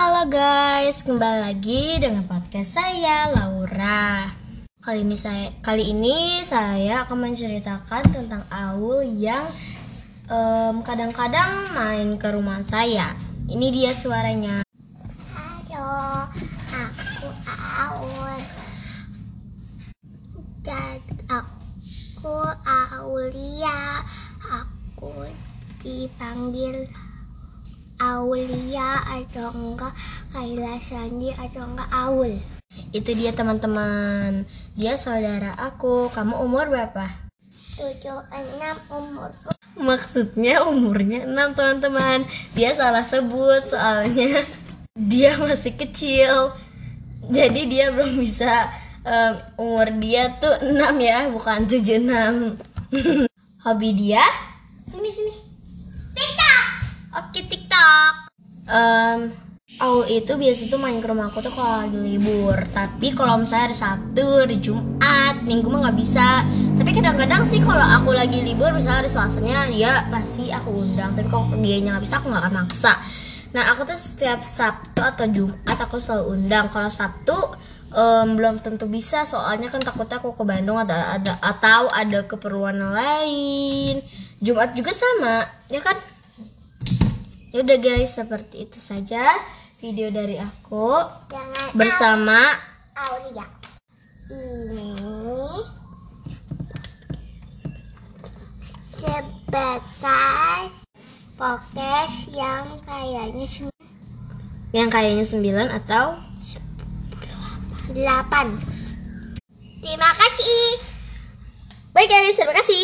Halo guys, kembali lagi dengan podcast saya Laura. Kali ini saya kali ini saya akan menceritakan tentang Aul yang em, kadang-kadang main ke rumah saya. Ini dia suaranya. Halo, aku Aul. Dan aku Aulia. Aku dipanggil Aulia atau enggak Kaila Sandi atau enggak Aul. Itu dia teman-teman. Dia saudara aku. Kamu umur berapa? Tujuh enam umurku. Maksudnya umurnya 6 teman-teman Dia salah sebut soalnya Dia masih kecil Jadi dia belum bisa em, Umur dia tuh 6 ya Bukan 76 Hobi dia Sini sini Em, Aul itu biasa tuh main ke rumah aku tuh kalau lagi libur. Tapi kalau misalnya hari Sabtu, hari Jumat, Minggu mah nggak bisa. Tapi kadang-kadang sih kalau aku lagi libur misalnya hari Selasanya ya pasti aku undang. Tapi kalau dia nggak bisa aku nggak akan maksa. Nah aku tuh setiap Sabtu atau Jumat aku selalu undang. Kalau Sabtu em, belum tentu bisa. Soalnya kan takutnya aku ke Bandung ada, ada atau ada keperluan lain. Jumat juga sama ya kan Ya udah guys, seperti itu saja video dari aku Jangan bersama Aulia. Ini sebagai podcast yang kayaknya yang kayaknya 9 atau delapan. Terima kasih. Bye guys, terima kasih.